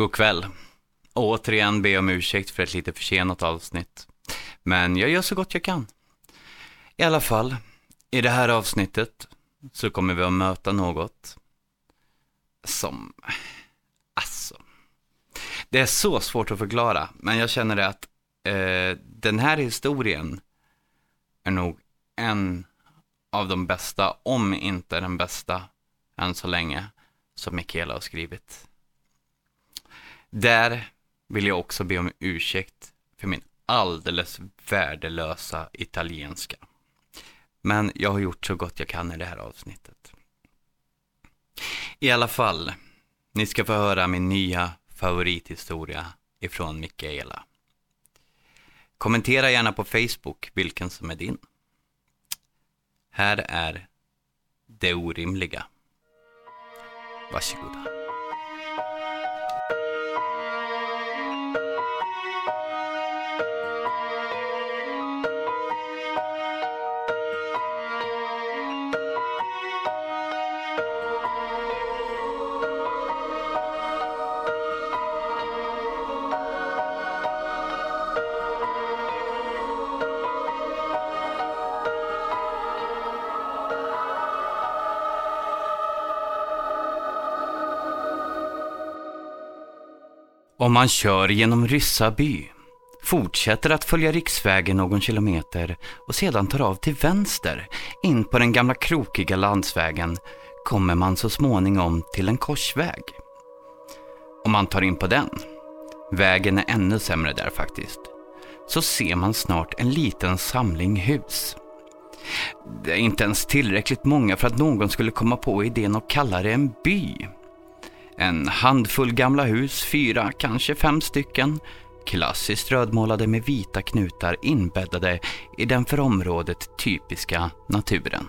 God kväll. Återigen be om ursäkt för ett lite försenat avsnitt. Men jag gör så gott jag kan. I alla fall, i det här avsnittet så kommer vi att möta något som... Alltså. Det är så svårt att förklara, men jag känner det att eh, den här historien är nog en av de bästa, om inte den bästa, än så länge, som Mikaela har skrivit. Där vill jag också be om ursäkt för min alldeles värdelösa italienska. Men jag har gjort så gott jag kan i det här avsnittet. I alla fall, ni ska få höra min nya favorithistoria ifrån Mikaela. Kommentera gärna på Facebook vilken som är din. Här är Det orimliga. Varsågoda. Om man kör genom Ryssaby, fortsätter att följa riksvägen någon kilometer och sedan tar av till vänster in på den gamla krokiga landsvägen kommer man så småningom till en korsväg. Om man tar in på den, vägen är ännu sämre där faktiskt, så ser man snart en liten samling hus. Det är inte ens tillräckligt många för att någon skulle komma på idén att kalla det en by. En handfull gamla hus, fyra, kanske fem stycken. Klassiskt rödmålade med vita knutar inbäddade i den för området typiska naturen.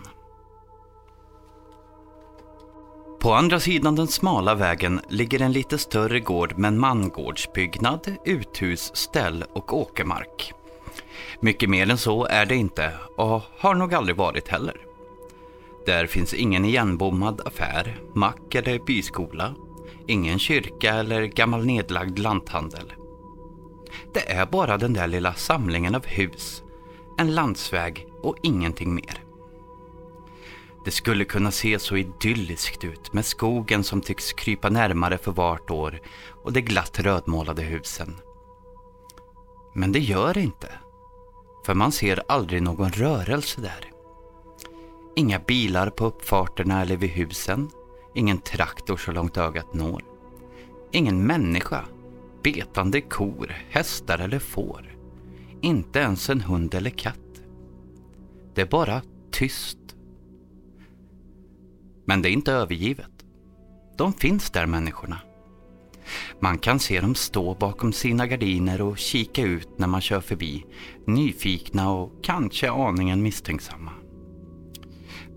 På andra sidan den smala vägen ligger en lite större gård med en mangårdsbyggnad, uthus, ställ och åkermark. Mycket mer än så är det inte och har nog aldrig varit heller. Där finns ingen igenbommad affär, mack eller byskola ingen kyrka eller gammal nedlagd lanthandel. Det är bara den där lilla samlingen av hus, en landsväg och ingenting mer. Det skulle kunna se så idylliskt ut med skogen som tycks krypa närmare för vart år och de glatt rödmålade husen. Men det gör det inte. För man ser aldrig någon rörelse där. Inga bilar på uppfarterna eller vid husen. Ingen traktor så långt ögat når. Ingen människa. Betande kor, hästar eller får. Inte ens en hund eller katt. Det är bara tyst. Men det är inte övergivet. De finns där människorna. Man kan se dem stå bakom sina gardiner och kika ut när man kör förbi, nyfikna och kanske aningen misstänksamma.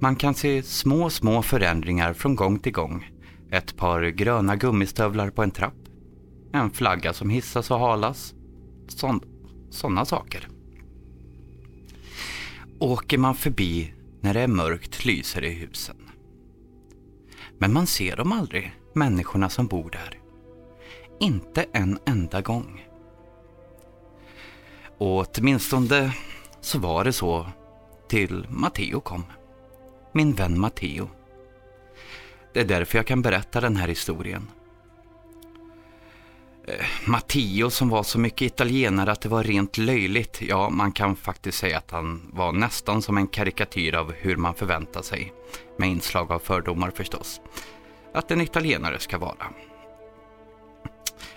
Man kan se små, små förändringar från gång till gång. Ett par gröna gummistövlar på en trapp. En flagga som hissas och halas. Sådana saker. Åker man förbi när det är mörkt lyser det i husen. Men man ser dem aldrig, människorna som bor där. Inte en enda gång. Och åtminstone så var det så till Matteo kom min vän Matteo. Det är därför jag kan berätta den här historien. Eh, Matteo som var så mycket italienare att det var rent löjligt. Ja, man kan faktiskt säga att han var nästan som en karikatyr av hur man förväntar sig. Med inslag av fördomar förstås. Att en italienare ska vara.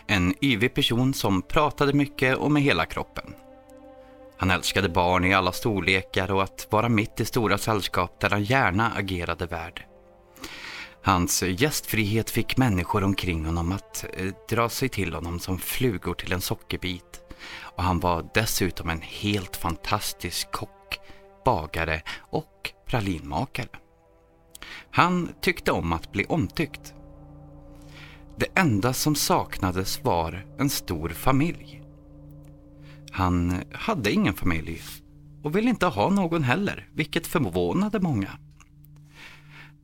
En yvig person som pratade mycket och med hela kroppen. Han älskade barn i alla storlekar och att vara mitt i stora sällskap där han gärna agerade värd. Hans gästfrihet fick människor omkring honom att eh, dra sig till honom som flugor till en sockerbit. Och han var dessutom en helt fantastisk kock, bagare och pralinmakare. Han tyckte om att bli omtyckt. Det enda som saknades var en stor familj. Han hade ingen familj och ville inte ha någon heller, vilket förvånade många.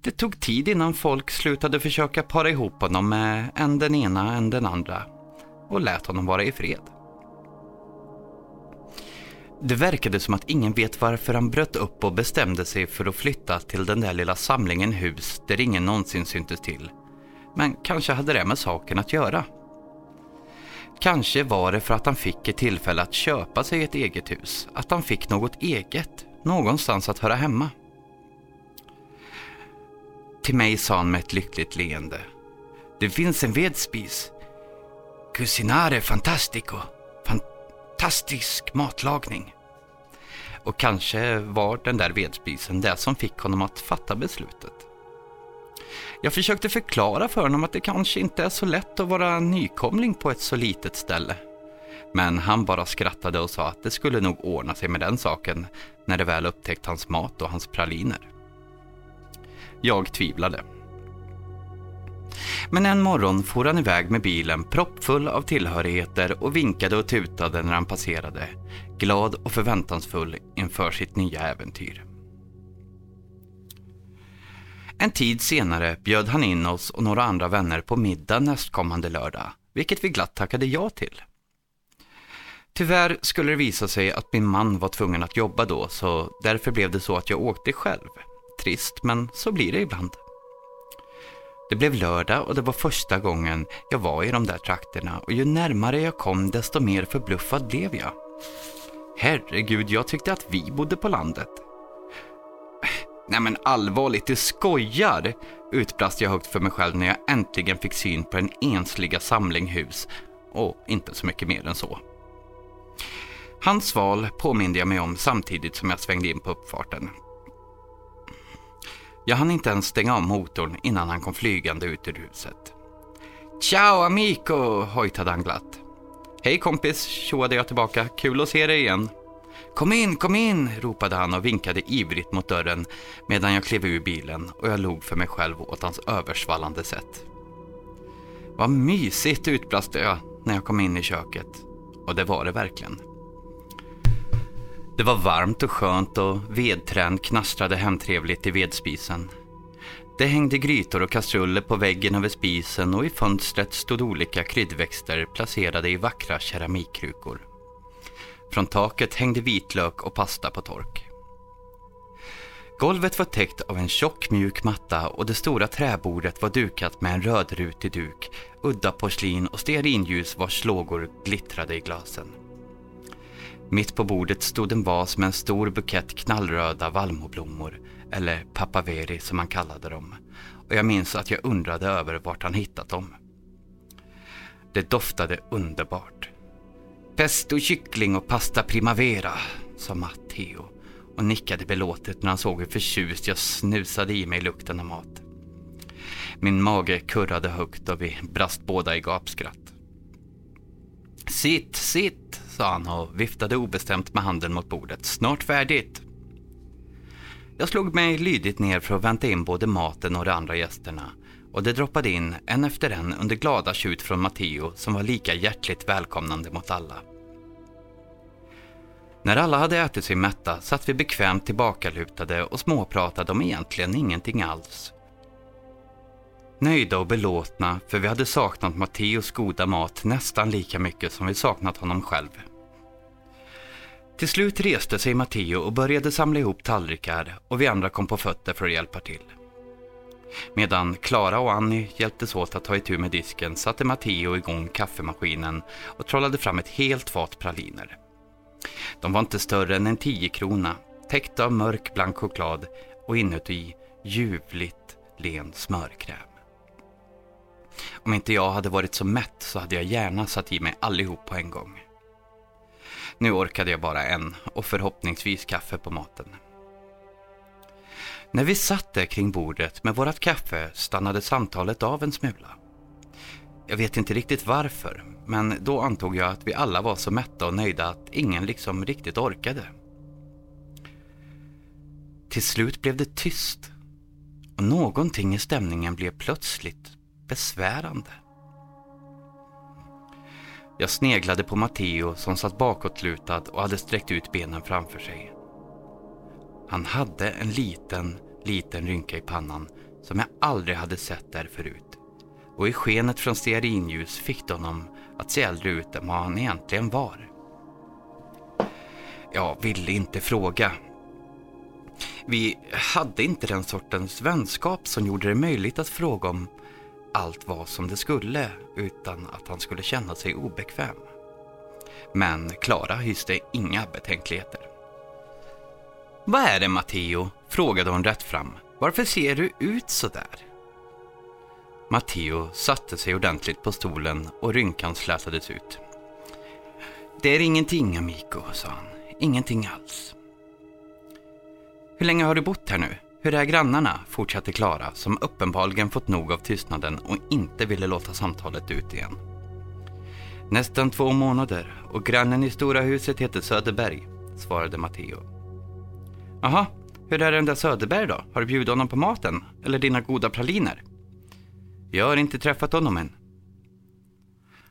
Det tog tid innan folk slutade försöka para ihop honom med en den ena än den andra och lät honom vara i fred. Det verkade som att ingen vet varför han bröt upp och bestämde sig för att flytta till den där lilla samlingen hus där ingen någonsin syntes till. Men kanske hade det med saken att göra. Kanske var det för att han fick ett tillfälle att köpa sig ett eget hus, att han fick något eget, någonstans att höra hemma. Till mig sa han med ett lyckligt leende. Det finns en vedspis. Cucinare fantastico. Fantastisk matlagning. Och kanske var den där vedspisen det som fick honom att fatta beslutet. Jag försökte förklara för honom att det kanske inte är så lätt att vara nykomling på ett så litet ställe. Men han bara skrattade och sa att det skulle nog ordna sig med den saken när det väl upptäckt hans mat och hans praliner. Jag tvivlade. Men en morgon for han iväg med bilen proppfull av tillhörigheter och vinkade och tutade när han passerade, glad och förväntansfull inför sitt nya äventyr. En tid senare bjöd han in oss och några andra vänner på middag nästkommande lördag, vilket vi glatt tackade ja till. Tyvärr skulle det visa sig att min man var tvungen att jobba då, så därför blev det så att jag åkte själv. Trist, men så blir det ibland. Det blev lördag och det var första gången jag var i de där trakterna och ju närmare jag kom desto mer förbluffad blev jag. Herregud, jag tyckte att vi bodde på landet. Nej men allvarligt, du skojar! Utbrast jag högt för mig själv när jag äntligen fick syn på den ensliga samling hus och inte så mycket mer än så. Hans val påminde jag mig om samtidigt som jag svängde in på uppfarten. Jag hann inte ens stänga av motorn innan han kom flygande ut ur huset. Ciao amico, hojtade han glatt. Hej kompis, tjoade jag tillbaka. Kul att se dig igen. Kom in, kom in, ropade han och vinkade ivrigt mot dörren medan jag klev ur bilen och jag log för mig själv åt hans översvallande sätt. Vad mysigt, utbrast jag när jag kom in i köket. Och det var det verkligen. Det var varmt och skönt och vedträn knastrade hemtrevligt i vedspisen. Det hängde grytor och kastruller på väggen över spisen och i fönstret stod olika kryddväxter placerade i vackra keramikkrukor. Från taket hängde vitlök och pasta på tork. Golvet var täckt av en tjock mjuk matta och det stora träbordet var dukat med en rödrutig duk, udda porslin och stearinljus vars lågor glittrade i glasen. Mitt på bordet stod en vas med en stor bukett knallröda vallmoblommor, eller papaveri som man kallade dem. Och jag minns att jag undrade över vart han hittat dem. Det doftade underbart. Pesto kyckling och pasta primavera, sa Matteo och nickade belåtet när han såg hur förtjust jag snusade i mig lukten av mat. Min mage kurrade högt och vi brast båda i gapskratt. Sitt, sitt, sa han och viftade obestämt med handen mot bordet. Snart färdigt. Jag slog mig lydigt ner för att vänta in både maten och de andra gästerna och det droppade in en efter en under glada tjut från Matteo som var lika hjärtligt välkomnande mot alla. När alla hade ätit sig mätta satt vi bekvämt tillbakalutade och småpratade om egentligen ingenting alls. Nöjda och belåtna för vi hade saknat Matteos goda mat nästan lika mycket som vi saknat honom själv. Till slut reste sig Matteo och började samla ihop tallrikar och vi andra kom på fötter för att hjälpa till. Medan Klara och Annie hjälptes åt att ta itu med disken satte Matteo igång kaffemaskinen och trollade fram ett helt fat praliner. De var inte större än en 10 krona, täckta av mörk blank choklad och inuti ljuvligt len smörkräm. Om inte jag hade varit så mätt så hade jag gärna satt i mig allihop på en gång. Nu orkade jag bara en och förhoppningsvis kaffe på maten. När vi satt där kring bordet med vårat kaffe stannade samtalet av en smula. Jag vet inte riktigt varför, men då antog jag att vi alla var så mätta och nöjda att ingen liksom riktigt orkade. Till slut blev det tyst och någonting i stämningen blev plötsligt besvärande. Jag sneglade på Matteo som satt bakåtlutad och hade sträckt ut benen framför sig. Han hade en liten, liten rynka i pannan som jag aldrig hade sett där förut. Och i skenet från stearinljus fick det honom att se äldre ut än vad han egentligen var. Jag ville inte fråga. Vi hade inte den sortens vänskap som gjorde det möjligt att fråga om allt var som det skulle utan att han skulle känna sig obekväm. Men Klara hyste inga betänkligheter. Vad är det Matteo? frågade hon rätt fram. Varför ser du ut så där? Matteo satte sig ordentligt på stolen och rynkan slätades ut. Det är ingenting, Amico, sa han. Ingenting alls. Hur länge har du bott här nu? Hur är grannarna? fortsatte Klara som uppenbarligen fått nog av tystnaden och inte ville låta samtalet ut igen. Nästan två månader och grannen i stora huset heter Söderberg, svarade Matteo. Jaha, hur är den där Söderberg då? Har du bjudit honom på maten? Eller dina goda praliner? Jag har inte träffat honom än.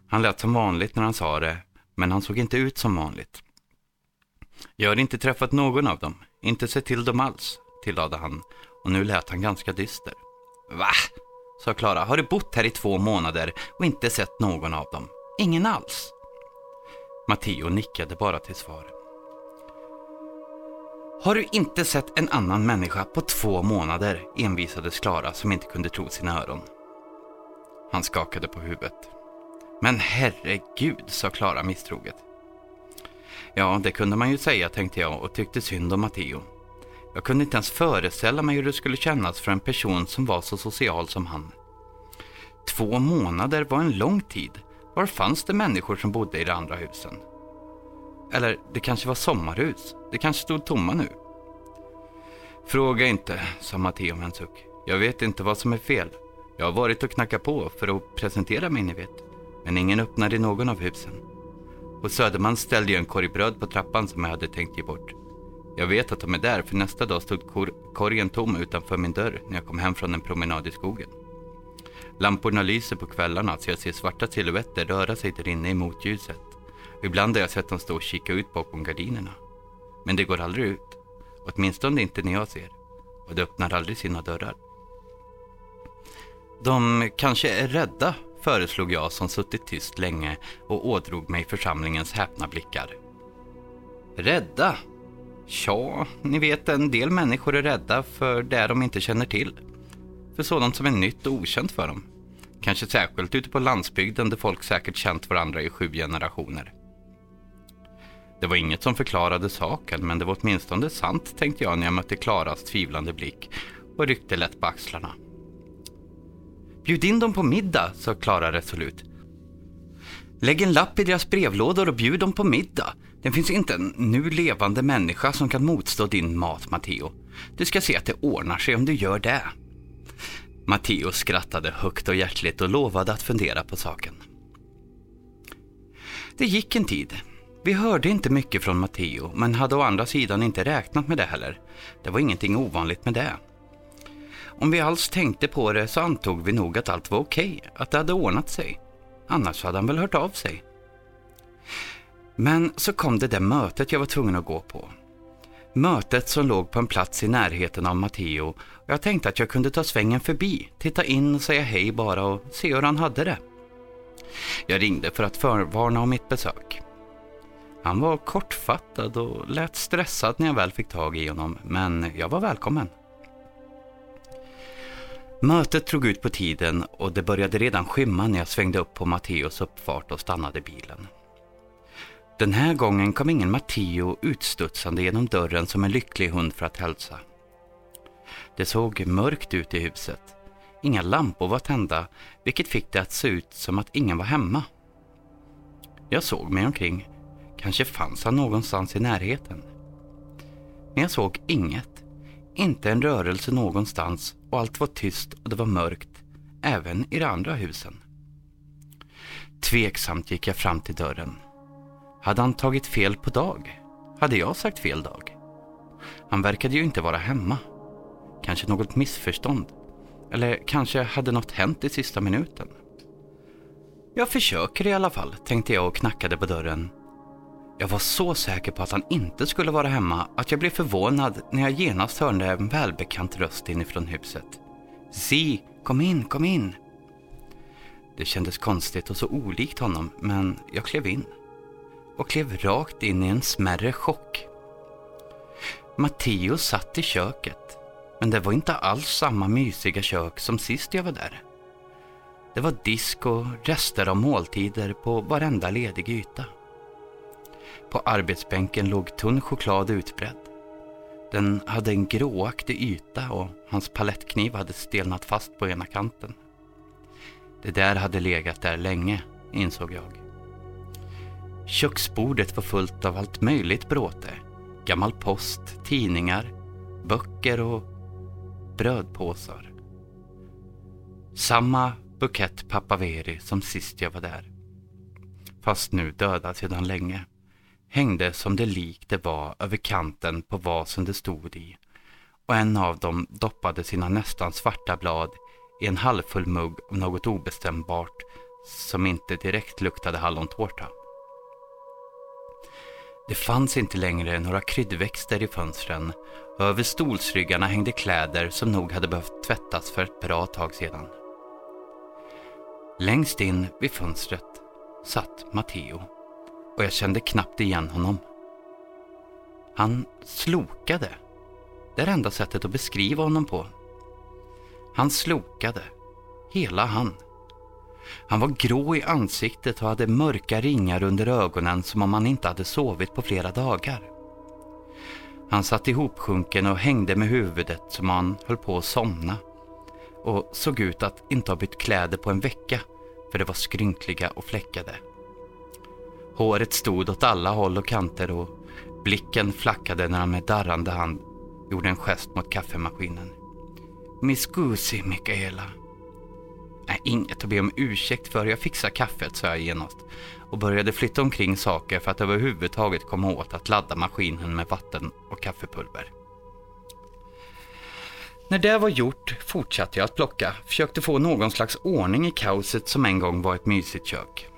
Han lät som vanligt när han sa det, men han såg inte ut som vanligt. Jag har inte träffat någon av dem, inte sett till dem alls, tillade han och nu lät han ganska dyster. Va? sa Klara. Har du bott här i två månader och inte sett någon av dem? Ingen alls? Matteo nickade bara till svar. Har du inte sett en annan människa på två månader? envisades Klara som inte kunde tro sina öron. Han skakade på huvudet. Men herregud, sa Klara misstroget. Ja, det kunde man ju säga tänkte jag och tyckte synd om Matteo. Jag kunde inte ens föreställa mig hur det skulle kännas för en person som var så social som han. Två månader var en lång tid. Var fanns det människor som bodde i de andra husen? Eller det kanske var sommarhus. Det kanske stod tomma nu. Fråga inte, sa Matteo med en suck. Jag vet inte vad som är fel. Jag har varit och knackat på för att presentera mig, ni vet. Men ingen öppnade i någon av husen. Och Söderman ställde ju en korg bröd på trappan som jag hade tänkt ge bort. Jag vet att de är där för nästa dag stod kor korgen tom utanför min dörr när jag kom hem från en promenad i skogen. Lamporna lyser på kvällarna så jag ser svarta silhuetter röra sig där inne i motljuset. Ibland har jag sett dem stå och kika ut bakom gardinerna. Men det går aldrig ut. Åtminstone inte när jag ser. Och det öppnar aldrig sina dörrar. De kanske är rädda, föreslog jag som suttit tyst länge och ådrog mig församlingens häpna blickar. Rädda? Tja, ni vet en del människor är rädda för det de inte känner till. För sådant som är nytt och okänt för dem. Kanske särskilt ute på landsbygden där folk säkert känt varandra i sju generationer. Det var inget som förklarade saken, men det var åtminstone sant tänkte jag när jag mötte Klaras tvivlande blick och ryckte lätt på axlarna. Bjud in dem på middag, sa Klara resolut. Lägg en lapp i deras brevlådor och bjud dem på middag. Det finns inte en nu levande människa som kan motstå din mat, Matteo. Du ska se att det ordnar sig om du gör det. Matteo skrattade högt och hjärtligt och lovade att fundera på saken. Det gick en tid. Vi hörde inte mycket från Matteo, men hade å andra sidan inte räknat med det heller. Det var ingenting ovanligt med det. Om vi alls tänkte på det så antog vi nog att allt var okej, okay, att det hade ordnat sig. Annars hade han väl hört av sig. Men så kom det där mötet jag var tvungen att gå på. Mötet som låg på en plats i närheten av Matteo och jag tänkte att jag kunde ta svängen förbi, titta in och säga hej bara och se hur han hade det. Jag ringde för att förvarna om mitt besök. Han var kortfattad och lät stressad när jag väl fick tag i honom, men jag var välkommen. Mötet drog ut på tiden och det började redan skymma när jag svängde upp på Matteos uppfart och stannade bilen. Den här gången kom ingen Matteo utstudsande genom dörren som en lycklig hund för att hälsa. Det såg mörkt ut i huset. Inga lampor var tända, vilket fick det att se ut som att ingen var hemma. Jag såg mig omkring. Kanske fanns han någonstans i närheten. Men jag såg inget. Inte en rörelse någonstans och allt var tyst och det var mörkt, även i de andra husen. Tveksamt gick jag fram till dörren. Hade han tagit fel på dag? Hade jag sagt fel dag? Han verkade ju inte vara hemma. Kanske något missförstånd. Eller kanske hade något hänt i sista minuten. Jag försöker i alla fall, tänkte jag och knackade på dörren jag var så säker på att han inte skulle vara hemma att jag blev förvånad när jag genast hörde en välbekant röst inifrån huset. Si, kom in, kom in. Det kändes konstigt och så olikt honom, men jag klev in. Och klev rakt in i en smärre chock. Matteo satt i köket, men det var inte alls samma mysiga kök som sist jag var där. Det var disk och rester av måltider på varenda ledig yta. På arbetsbänken låg tunn choklad utbredd. Den hade en gråaktig yta och hans palettkniv hade stelnat fast på ena kanten. Det där hade legat där länge, insåg jag. Köksbordet var fullt av allt möjligt bråte. Gammal post, tidningar, böcker och brödpåsar. Samma bukett papaveri som sist jag var där. Fast nu döda sedan länge. Hängde som det lik det var över kanten på vasen det stod i och en av dem doppade sina nästan svarta blad i en halvfull mugg av något obestämbart som inte direkt luktade hallontårta. Det fanns inte längre några kryddväxter i fönstren och över stolsryggarna hängde kläder som nog hade behövt tvättas för ett bra tag sedan. Längst in vid fönstret satt Matteo och jag kände knappt igen honom. Han slokade. Det är det enda sättet att beskriva honom på. Han slokade. Hela han. Han var grå i ansiktet och hade mörka ringar under ögonen som om han inte hade sovit på flera dagar. Han satt ihopsjunken och hängde med huvudet som om han höll på att somna och såg ut att inte ha bytt kläder på en vecka för det var skrynkliga och fläckade. Håret stod åt alla håll och kanter och blicken flackade när han med darrande hand gjorde en gest mot kaffemaskinen. Miss scusi, Mikaela. Nej, inget att be om ursäkt för. Jag fixar kaffet, sa jag genast och började flytta omkring saker för att överhuvudtaget komma åt att ladda maskinen med vatten och kaffepulver. När det var gjort fortsatte jag att plocka, försökte få någon slags ordning i kaoset som en gång var ett mysigt kök.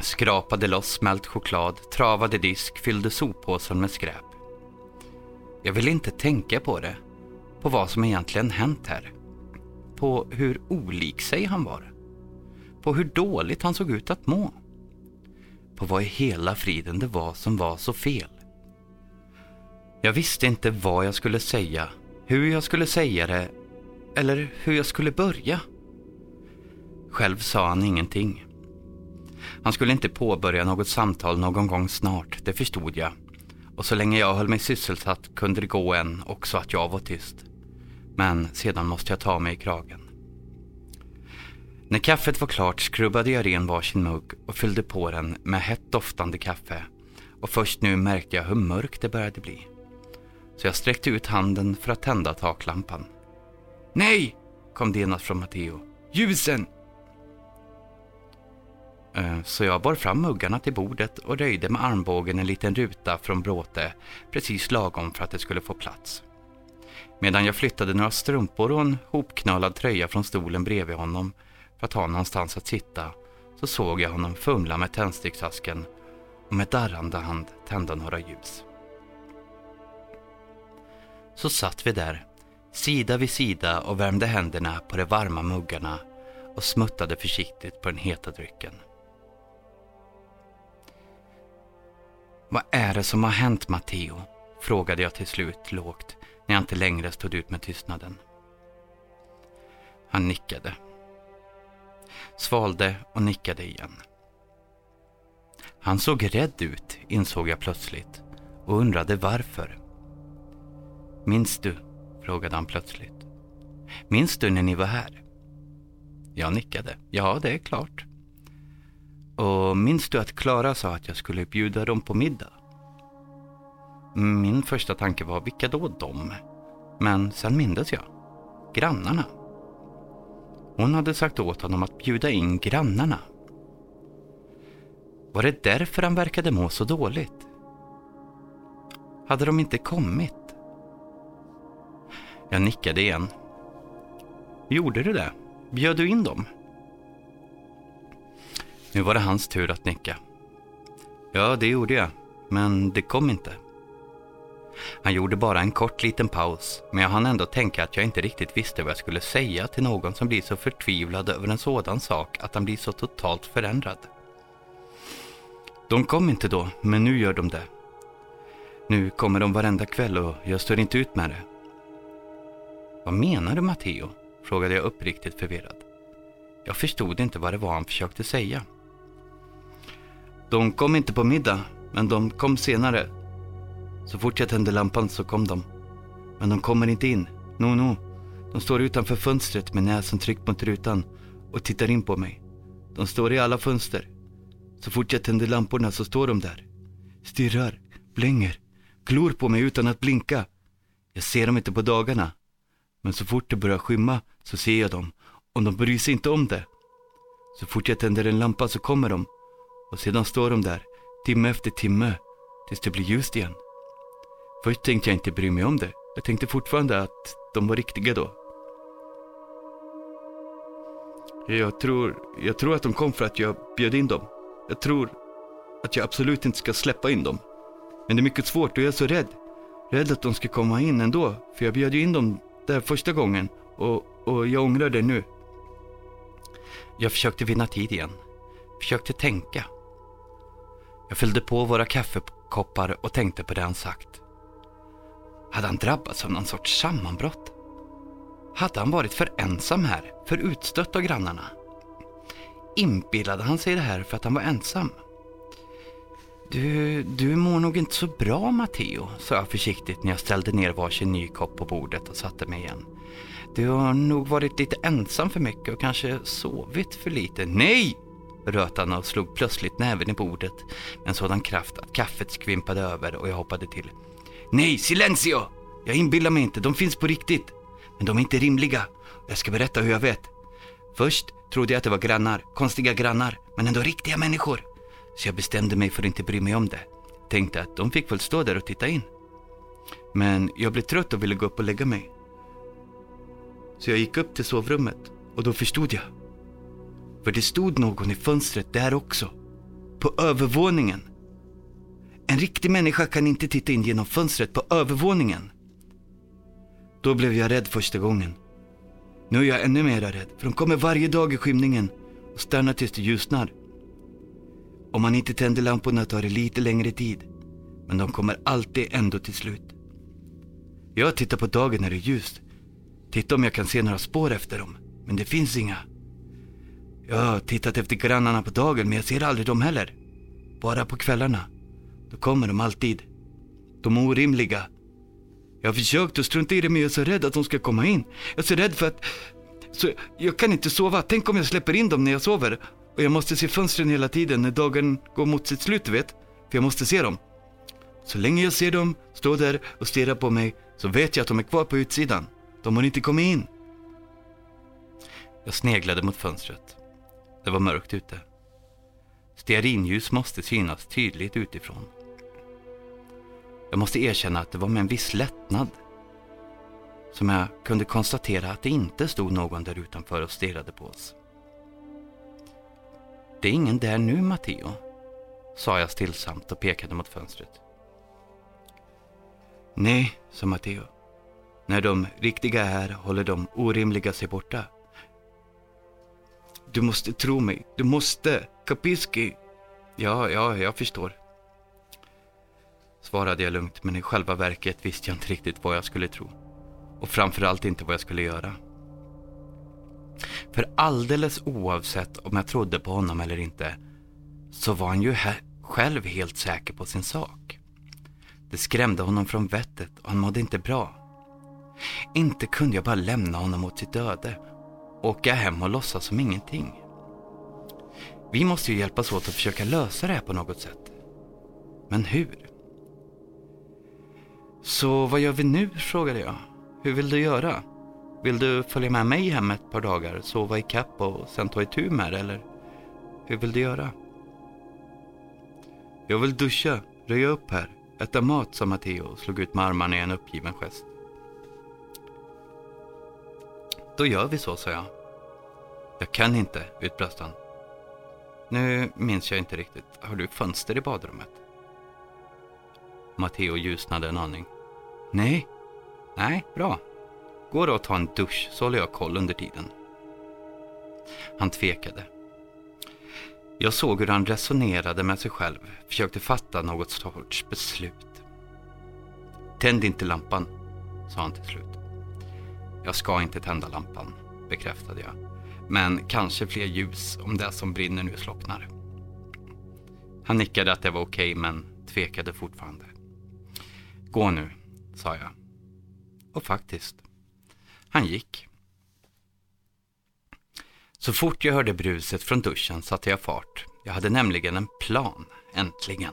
Skrapade loss smält choklad, travade disk, fyllde soppåsen med skräp. Jag ville inte tänka på det, på vad som egentligen hänt här. På hur olik sig han var. På hur dåligt han såg ut att må. På vad i hela friden det var som var så fel. Jag visste inte vad jag skulle säga, hur jag skulle säga det eller hur jag skulle börja. Själv sa han ingenting. Han skulle inte påbörja något samtal någon gång snart, det förstod jag. Och så länge jag höll mig sysselsatt kunde det gå en också att jag var tyst. Men sedan måste jag ta mig i kragen. När kaffet var klart skrubbade jag ren varsin mugg och fyllde på den med hett doftande kaffe. Och först nu märkte jag hur mörkt det började bli. Så jag sträckte ut handen för att tända taklampan. Nej! kom det genast från Matteo. Ljusen! Eh, så jag bar fram muggarna till bordet och röjde med armbågen en liten ruta från bråte, precis lagom för att det skulle få plats. Medan jag flyttade några strumpor och en hopknölad tröja från stolen bredvid honom för att ha någonstans att sitta, så såg jag honom fumla med tändsticksasken och med darrande hand tända några ljus. Så satt vi där, sida vid sida och värmde händerna på de varma muggarna och smuttade försiktigt på den heta drycken. Vad är det som har hänt Matteo? Frågade jag till slut lågt när jag inte längre stod ut med tystnaden. Han nickade. Svalde och nickade igen. Han såg rädd ut, insåg jag plötsligt och undrade varför. Minns du? frågade han plötsligt. Minns du när ni var här? Jag nickade. Ja, det är klart. Och minns du att Klara sa att jag skulle bjuda dem på middag? Min första tanke var, vilka då dem? Men sen mindes jag. Grannarna. Hon hade sagt åt honom att bjuda in grannarna. Var det därför han verkade må så dåligt? Hade de inte kommit? Jag nickade igen. Gjorde du det? Bjöd du in dem? Nu var det hans tur att nicka. Ja, det gjorde jag. Men det kom inte. Han gjorde bara en kort liten paus, men jag hann ändå tänka att jag inte riktigt visste vad jag skulle säga till någon som blir så förtvivlad över en sådan sak att han blir så totalt förändrad. De kom inte då, men nu gör de det. Nu kommer de varenda kväll och jag står inte ut med det. Vad menar du Matteo? frågade jag uppriktigt förvirrad. Jag förstod inte vad det var han försökte säga. De kom inte på middag, men de kom senare. Så fort jag tände lampan så kom de. Men de kommer inte in. No, no. De står utanför fönstret med näsan tryckt mot rutan och tittar in på mig. De står i alla fönster. Så fort jag tänder lamporna så står de där. Stirrar, blänger, glor på mig utan att blinka. Jag ser dem inte på dagarna. Men så fort det börjar skymma så ser jag dem och de bryr sig inte om det. Så fort jag tänder en lampa så kommer de och sedan står de där timme efter timme tills det blir ljust igen. Först tänkte jag inte bry mig om det. Jag tänkte fortfarande att de var riktiga då. Jag tror, jag tror att de kom för att jag bjöd in dem. Jag tror att jag absolut inte ska släppa in dem. Men det är mycket svårt och jag är så rädd. Rädd att de ska komma in ändå. För jag bjöd ju in dem där första gången och, och jag ångrar det nu. Jag försökte vinna tid igen. Försökte tänka. Jag fyllde på våra kaffekoppar och tänkte på det han sagt. Hade han drabbats av någon sorts sammanbrott? Hade han varit för ensam här, för utstött av grannarna? Inbillade han sig det här för att han var ensam? Du, du mår nog inte så bra Matteo, sa jag försiktigt när jag ställde ner varsin ny kopp på bordet och satte mig igen. Du har nog varit lite ensam för mycket och kanske sovit för lite. Nej! Rötarna slog plötsligt näven i bordet med en sådan kraft att kaffet skvimpade över och jag hoppade till. Nej, silencio! Jag inbillar mig inte, de finns på riktigt. Men de är inte rimliga. Jag ska berätta hur jag vet. Först trodde jag att det var grannar, konstiga grannar, men ändå riktiga människor. Så jag bestämde mig för att inte bry mig om det. Tänkte att de fick väl stå där och titta in. Men jag blev trött och ville gå upp och lägga mig. Så jag gick upp till sovrummet och då förstod jag. För det stod någon i fönstret där också. På övervåningen. En riktig människa kan inte titta in genom fönstret på övervåningen. Då blev jag rädd första gången. Nu är jag ännu mer rädd, för de kommer varje dag i skymningen och stannar tills det ljusnar. Om man inte tänder lamporna tar det lite längre tid, men de kommer alltid ändå till slut. Jag tittar på dagen när det är ljust. Titta om jag kan se några spår efter dem, men det finns inga. Jag har tittat efter grannarna på dagen, men jag ser aldrig dem heller. Bara på kvällarna. Då kommer de alltid. De är orimliga. Jag har försökt att strunta i det, men jag är så rädd att de ska komma in. Jag är så rädd för att... Så jag kan inte sova. Tänk om jag släpper in dem när jag sover. Och jag måste se fönstren hela tiden när dagen går mot sitt slut, du vet. För jag måste se dem. Så länge jag ser dem stå där och stirra på mig så vet jag att de är kvar på utsidan. De har inte kommit in. Jag sneglade mot fönstret. Det var mörkt ute. Stearinljus måste synas tydligt utifrån. Jag måste erkänna att det var med en viss lättnad som jag kunde konstatera att det inte stod någon där utanför och stirrade på oss. Det är ingen där nu, Matteo, sa jag stillsamt och pekade mot fönstret. Nej, sa Matteo. När de riktiga är här håller de orimliga sig borta. Du måste tro mig. Du måste. Kapiski. Ja, ja, jag förstår. Svarade jag lugnt, men i själva verket visste jag inte riktigt vad jag skulle tro. Och framförallt inte vad jag skulle göra. För alldeles oavsett om jag trodde på honom eller inte, så var han ju själv helt säker på sin sak. Det skrämde honom från vettet och han mådde inte bra. Inte kunde jag bara lämna honom åt sitt öde åka hem och låtsas som ingenting. Vi måste ju hjälpas åt att försöka lösa det här på något sätt. Men hur? Så vad gör vi nu? frågade jag. Hur vill du göra? Vill du följa med mig hem ett par dagar, sova i kapp och sen ta itu med det, eller hur vill du göra? Jag vill duscha, röja upp här, äta mat, sa Matteo och slog ut med armarna i en uppgiven gest. Då gör vi så, sa jag. Jag kan inte, utbrast han. Nu minns jag inte riktigt. Har du fönster i badrummet? Matteo ljusnade en aning. Nej. Nej, bra. Gå då och ta en dusch så håller jag koll under tiden. Han tvekade. Jag såg hur han resonerade med sig själv, försökte fatta något sorts beslut. Tänd inte lampan, sa han till slut. Jag ska inte tända lampan, bekräftade jag. Men kanske fler ljus om det som brinner nu slocknar. Han nickade att det var okej, men tvekade fortfarande. Gå nu, sa jag. Och faktiskt, han gick. Så fort jag hörde bruset från duschen satte jag fart. Jag hade nämligen en plan, äntligen.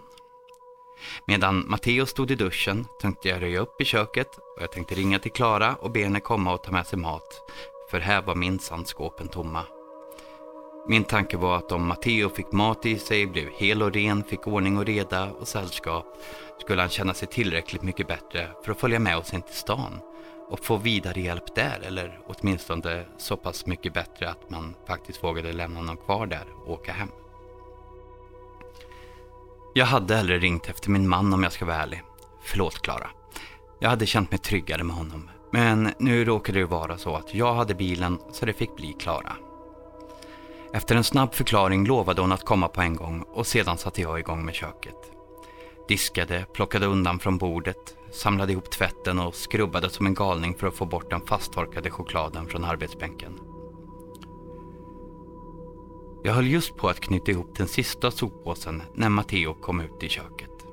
Medan Matteo stod i duschen tänkte jag röja upp i köket och jag tänkte ringa till Klara och be henne komma och ta med sig mat. För här var minsann skåpen tomma. Min tanke var att om Matteo fick mat i sig, blev hel och ren, fick ordning och reda och sällskap, skulle han känna sig tillräckligt mycket bättre för att följa med oss in till stan och få vidare hjälp där, eller åtminstone så pass mycket bättre att man faktiskt vågade lämna honom kvar där och åka hem. Jag hade hellre ringt efter min man om jag ska vara ärlig. Förlåt Klara. Jag hade känt mig tryggare med honom. Men nu råkade det vara så att jag hade bilen så det fick bli Klara. Efter en snabb förklaring lovade hon att komma på en gång och sedan satte jag igång med köket. Diskade, plockade undan från bordet, samlade ihop tvätten och skrubbade som en galning för att få bort den fasttorkade chokladen från arbetsbänken. Jag höll just på att knyta ihop den sista soppåsen när Matteo kom ut i köket.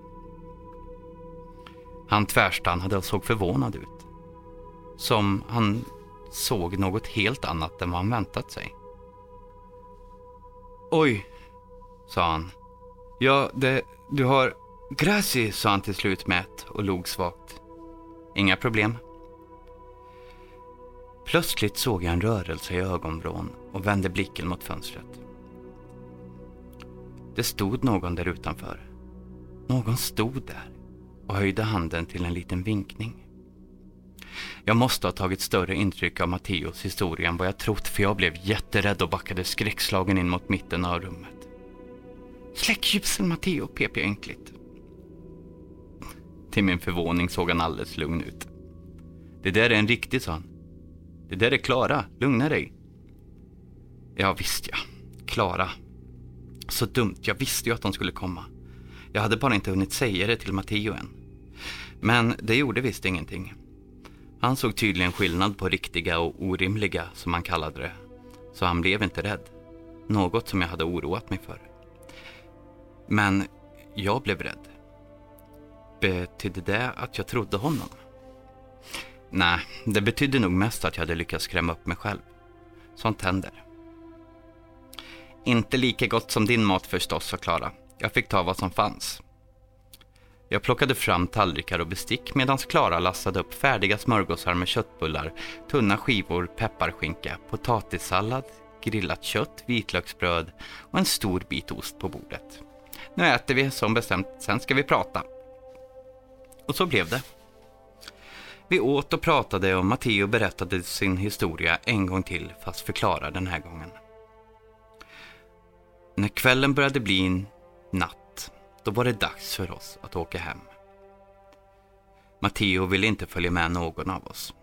Han tvärstannade och såg förvånad ut. Som han såg något helt annat än vad han väntat sig. Oj, sa han. Ja, det, du har... Grazie, sa han till slut mätt och log svagt. Inga problem. Plötsligt såg jag en rörelse i ögonvrån och vände blicken mot fönstret. Det stod någon där utanför. Någon stod där och höjde handen till en liten vinkning. Jag måste ha tagit större intryck av Matteos historia än vad jag trott för jag blev jätterädd och backade skräckslagen in mot mitten av rummet. Släck ljusen Matteo, pep jag enkligt. Till min förvåning såg han alldeles lugn ut. Det där är en riktig, sa han. Det där är Klara, lugna dig. Ja, visst ja. Klara. Så dumt, jag visste ju att de skulle komma. Jag hade bara inte hunnit säga det till Matteo än. Men det gjorde visst ingenting. Han såg tydligen skillnad på riktiga och orimliga, som han kallade det. Så han blev inte rädd. Något som jag hade oroat mig för. Men jag blev rädd. Betydde det att jag trodde honom? Nej, det betydde nog mest att jag hade lyckats skrämma upp mig själv. Sånt händer. Inte lika gott som din mat förstås, sa Klara. Jag fick ta vad som fanns. Jag plockade fram tallrikar och bestick medan Klara lastade upp färdiga smörgåsar med köttbullar, tunna skivor pepparskinka, potatissallad, grillat kött, vitlöksbröd och en stor bit ost på bordet. Nu äter vi som bestämt, sen ska vi prata. Och så blev det. Vi åt och pratade och Matteo berättade sin historia en gång till fast förklarade den här gången. När kvällen började bli natt, då var det dags för oss att åka hem. Matteo ville inte följa med någon av oss.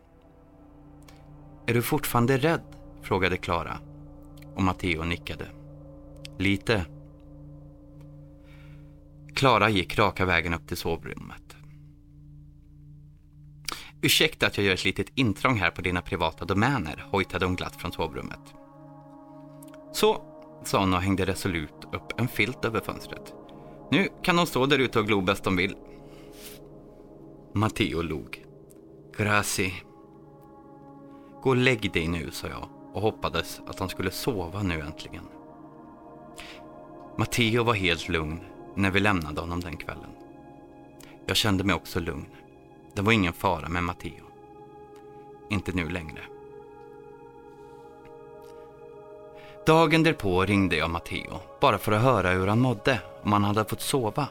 Är du fortfarande rädd? frågade Klara. Och Matteo nickade. Lite. Klara gick raka vägen upp till sovrummet. Ursäkta att jag gör ett litet intrång här på dina privata domäner, hojtade hon glatt från sovrummet. Så, sa hon och hängde resolut upp en filt över fönstret. Nu kan de stå där ute och glo bäst de vill. Matteo log. Grazie. Gå och lägg dig nu, sa jag och hoppades att han skulle sova nu äntligen. Matteo var helt lugn när vi lämnade honom den kvällen. Jag kände mig också lugn. Det var ingen fara med Matteo. Inte nu längre. Dagen därpå ringde jag Matteo, bara för att höra hur han mådde, om han hade fått sova.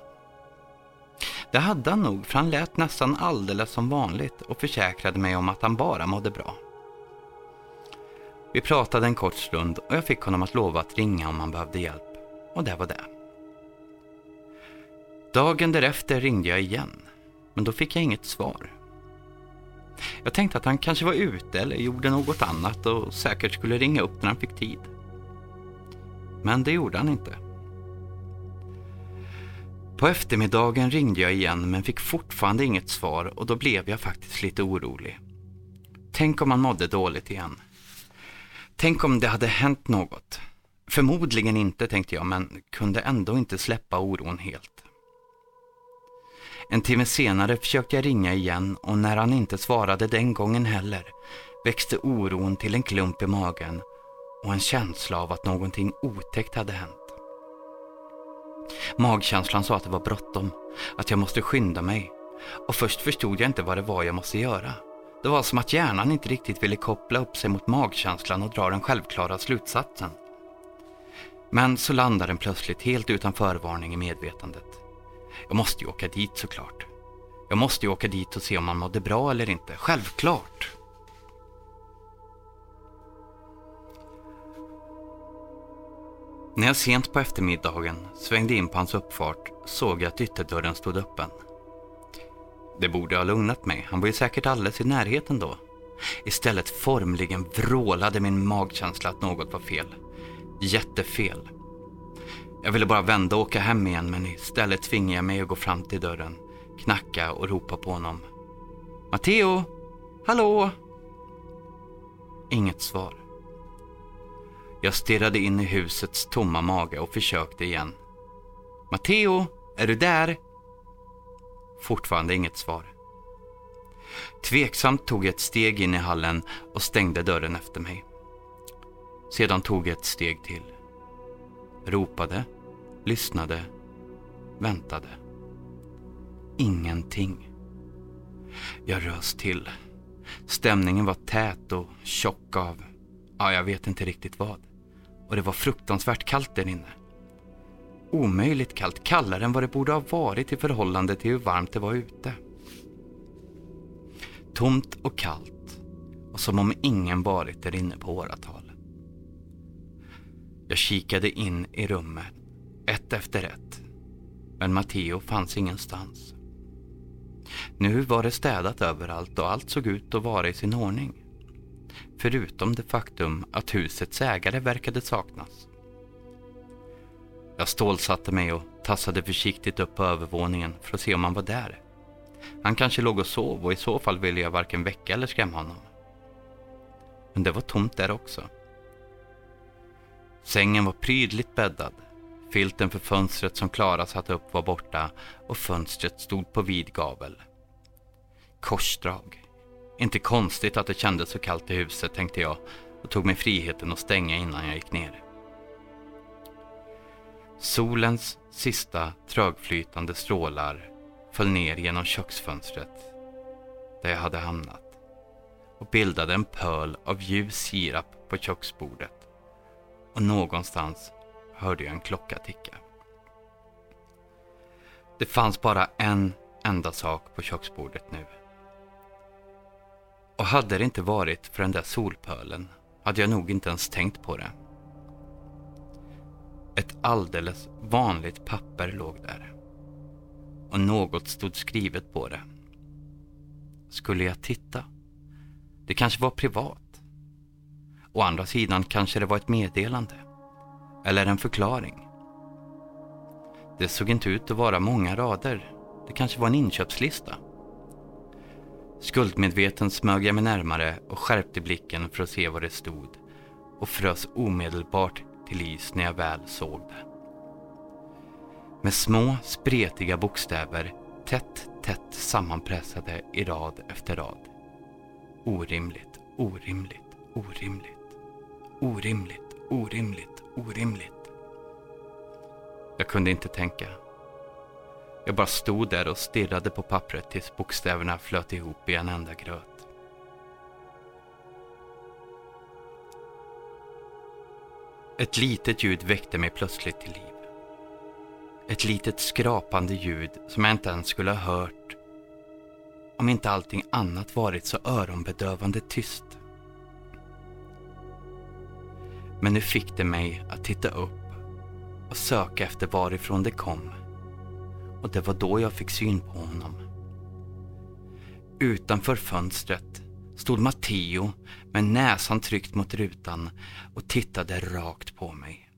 Det hade han nog, för han lät nästan alldeles som vanligt och försäkrade mig om att han bara mådde bra. Vi pratade en kort stund och jag fick honom att lova att ringa om han behövde hjälp. Och det var det. Dagen därefter ringde jag igen, men då fick jag inget svar. Jag tänkte att han kanske var ute eller gjorde något annat och säkert skulle ringa upp när han fick tid. Men det gjorde han inte. På eftermiddagen ringde jag igen men fick fortfarande inget svar och då blev jag faktiskt lite orolig. Tänk om han mådde dåligt igen. Tänk om det hade hänt något. Förmodligen inte tänkte jag men kunde ändå inte släppa oron helt. En timme senare försökte jag ringa igen och när han inte svarade den gången heller växte oron till en klump i magen och en känsla av att någonting otäckt hade hänt. Magkänslan sa att det var bråttom, att jag måste skynda mig och först förstod jag inte vad det var jag måste göra. Det var som att hjärnan inte riktigt ville koppla upp sig mot magkänslan och dra den självklara slutsatsen. Men så landade den plötsligt helt utan förvarning i medvetandet. Jag måste ju åka dit såklart. Jag måste ju åka dit och se om han mådde bra eller inte. Självklart! När jag sent på eftermiddagen svängde in på hans uppfart såg jag att ytterdörren stod öppen. Det borde ha lugnat mig, han var ju säkert alldeles i närheten då. Istället formligen vrålade min magkänsla att något var fel. Jättefel. Jag ville bara vända och åka hem igen men istället tvingade jag mig att gå fram till dörren, knacka och ropa på honom. Matteo! Hallå! Inget svar. Jag stirrade in i husets tomma mage och försökte igen. Matteo, är du där? Fortfarande inget svar. Tveksamt tog jag ett steg in i hallen och stängde dörren efter mig. Sedan tog jag ett steg till. Ropade, lyssnade, väntade. Ingenting. Jag rös till. Stämningen var tät och tjock av, ja, jag vet inte riktigt vad. Och det var fruktansvärt kallt där inne. Omöjligt kallt, kallare än vad det borde ha varit i förhållande till hur varmt det var ute. Tomt och kallt och som om ingen varit där inne på åratal. Jag kikade in i rummet, ett efter ett. Men Matteo fanns ingenstans. Nu var det städat överallt och allt såg ut att vara i sin ordning. Förutom det faktum att husets ägare verkade saknas. Jag stålsatte mig och tassade försiktigt upp på övervåningen för att se om han var där. Han kanske låg och sov och i så fall ville jag varken väcka eller skrämma honom. Men det var tomt där också. Sängen var prydligt bäddad. Filten för fönstret som Klara satte upp var borta och fönstret stod på vid gavel. Korsdrag. Inte konstigt att det kändes så kallt i huset tänkte jag och tog mig friheten att stänga innan jag gick ner. Solens sista trögflytande strålar föll ner genom köksfönstret där jag hade hamnat och bildade en pöl av ljus sirap på köksbordet och någonstans hörde jag en klocka ticka. Det fanns bara en enda sak på köksbordet nu. Och hade det inte varit för den där solpölen hade jag nog inte ens tänkt på det. Ett alldeles vanligt papper låg där. Och något stod skrivet på det. Skulle jag titta? Det kanske var privat. Å andra sidan kanske det var ett meddelande. Eller en förklaring. Det såg inte ut att vara många rader. Det kanske var en inköpslista. Skuldmedveten smög jag mig närmare och skärpte blicken för att se vad det stod och frös omedelbart till is när jag väl såg det. Med små spretiga bokstäver tätt, tätt sammanpressade i rad efter rad. Orimligt, orimligt, orimligt, orimligt, orimligt, orimligt. Jag kunde inte tänka. Jag bara stod där och stirrade på pappret tills bokstäverna flöt ihop i en enda gröt. Ett litet ljud väckte mig plötsligt till liv. Ett litet skrapande ljud som jag inte ens skulle ha hört om inte allting annat varit så öronbedövande tyst. Men nu fick det mig att titta upp och söka efter varifrån det kom. Och det var då jag fick syn på honom. Utanför fönstret stod Matteo med näsan tryckt mot rutan och tittade rakt på mig.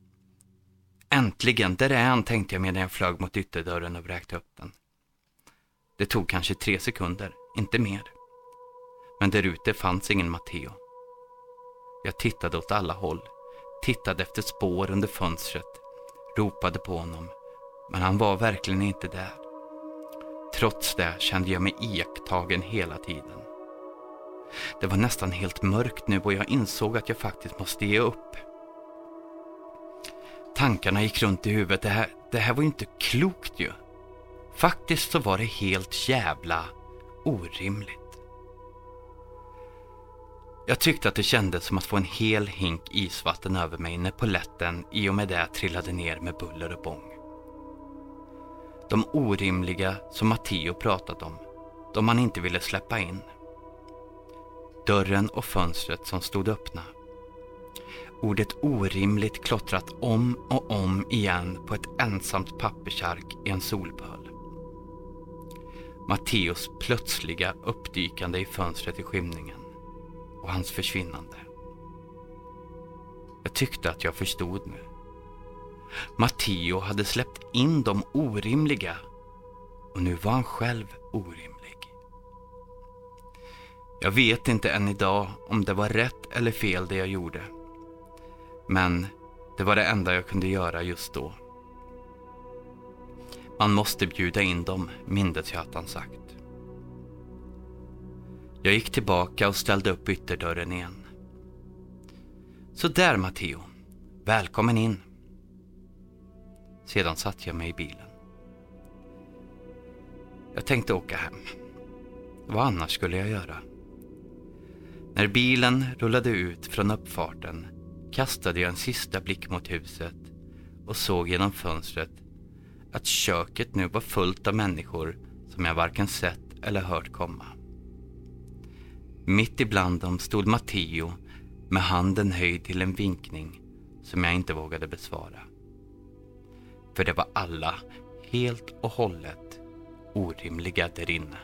Äntligen, där är han, tänkte jag medan jag flög mot ytterdörren och vräkte upp den. Det tog kanske tre sekunder, inte mer. Men där ute fanns ingen Matteo. Jag tittade åt alla håll, tittade efter spår under fönstret, ropade på honom, men han var verkligen inte där. Trots det kände jag mig iakttagen hela tiden. Det var nästan helt mörkt nu och jag insåg att jag faktiskt måste ge upp. Tankarna gick runt i huvudet. Det här, det här var ju inte klokt ju. Faktiskt så var det helt jävla orimligt. Jag tyckte att det kändes som att få en hel hink isvatten över mig när poletten i och med det trillade ner med buller och bång. De orimliga som Matteo pratat om, de han inte ville släppa in. Dörren och fönstret som stod öppna. Ordet orimligt klottrat om och om igen på ett ensamt pappersark i en solpöl. Matteos plötsliga uppdykande i fönstret i skymningen och hans försvinnande. Jag tyckte att jag förstod nu. Matteo hade släppt in de orimliga och nu var han själv orimlig. Jag vet inte än idag om det var rätt eller fel det jag gjorde. Men det var det enda jag kunde göra just då. Man måste bjuda in dem, mindes jag att han sagt. Jag gick tillbaka och ställde upp ytterdörren igen. Så där Matteo, välkommen in. Sedan satte jag mig i bilen. Jag tänkte åka hem. Vad annars skulle jag göra? När bilen rullade ut från uppfarten kastade jag en sista blick mot huset och såg genom fönstret att köket nu var fullt av människor som jag varken sett eller hört komma. Mitt ibland dem stod Matteo med handen höjd till en vinkning som jag inte vågade besvara. För det var alla helt och hållet orimliga där inne.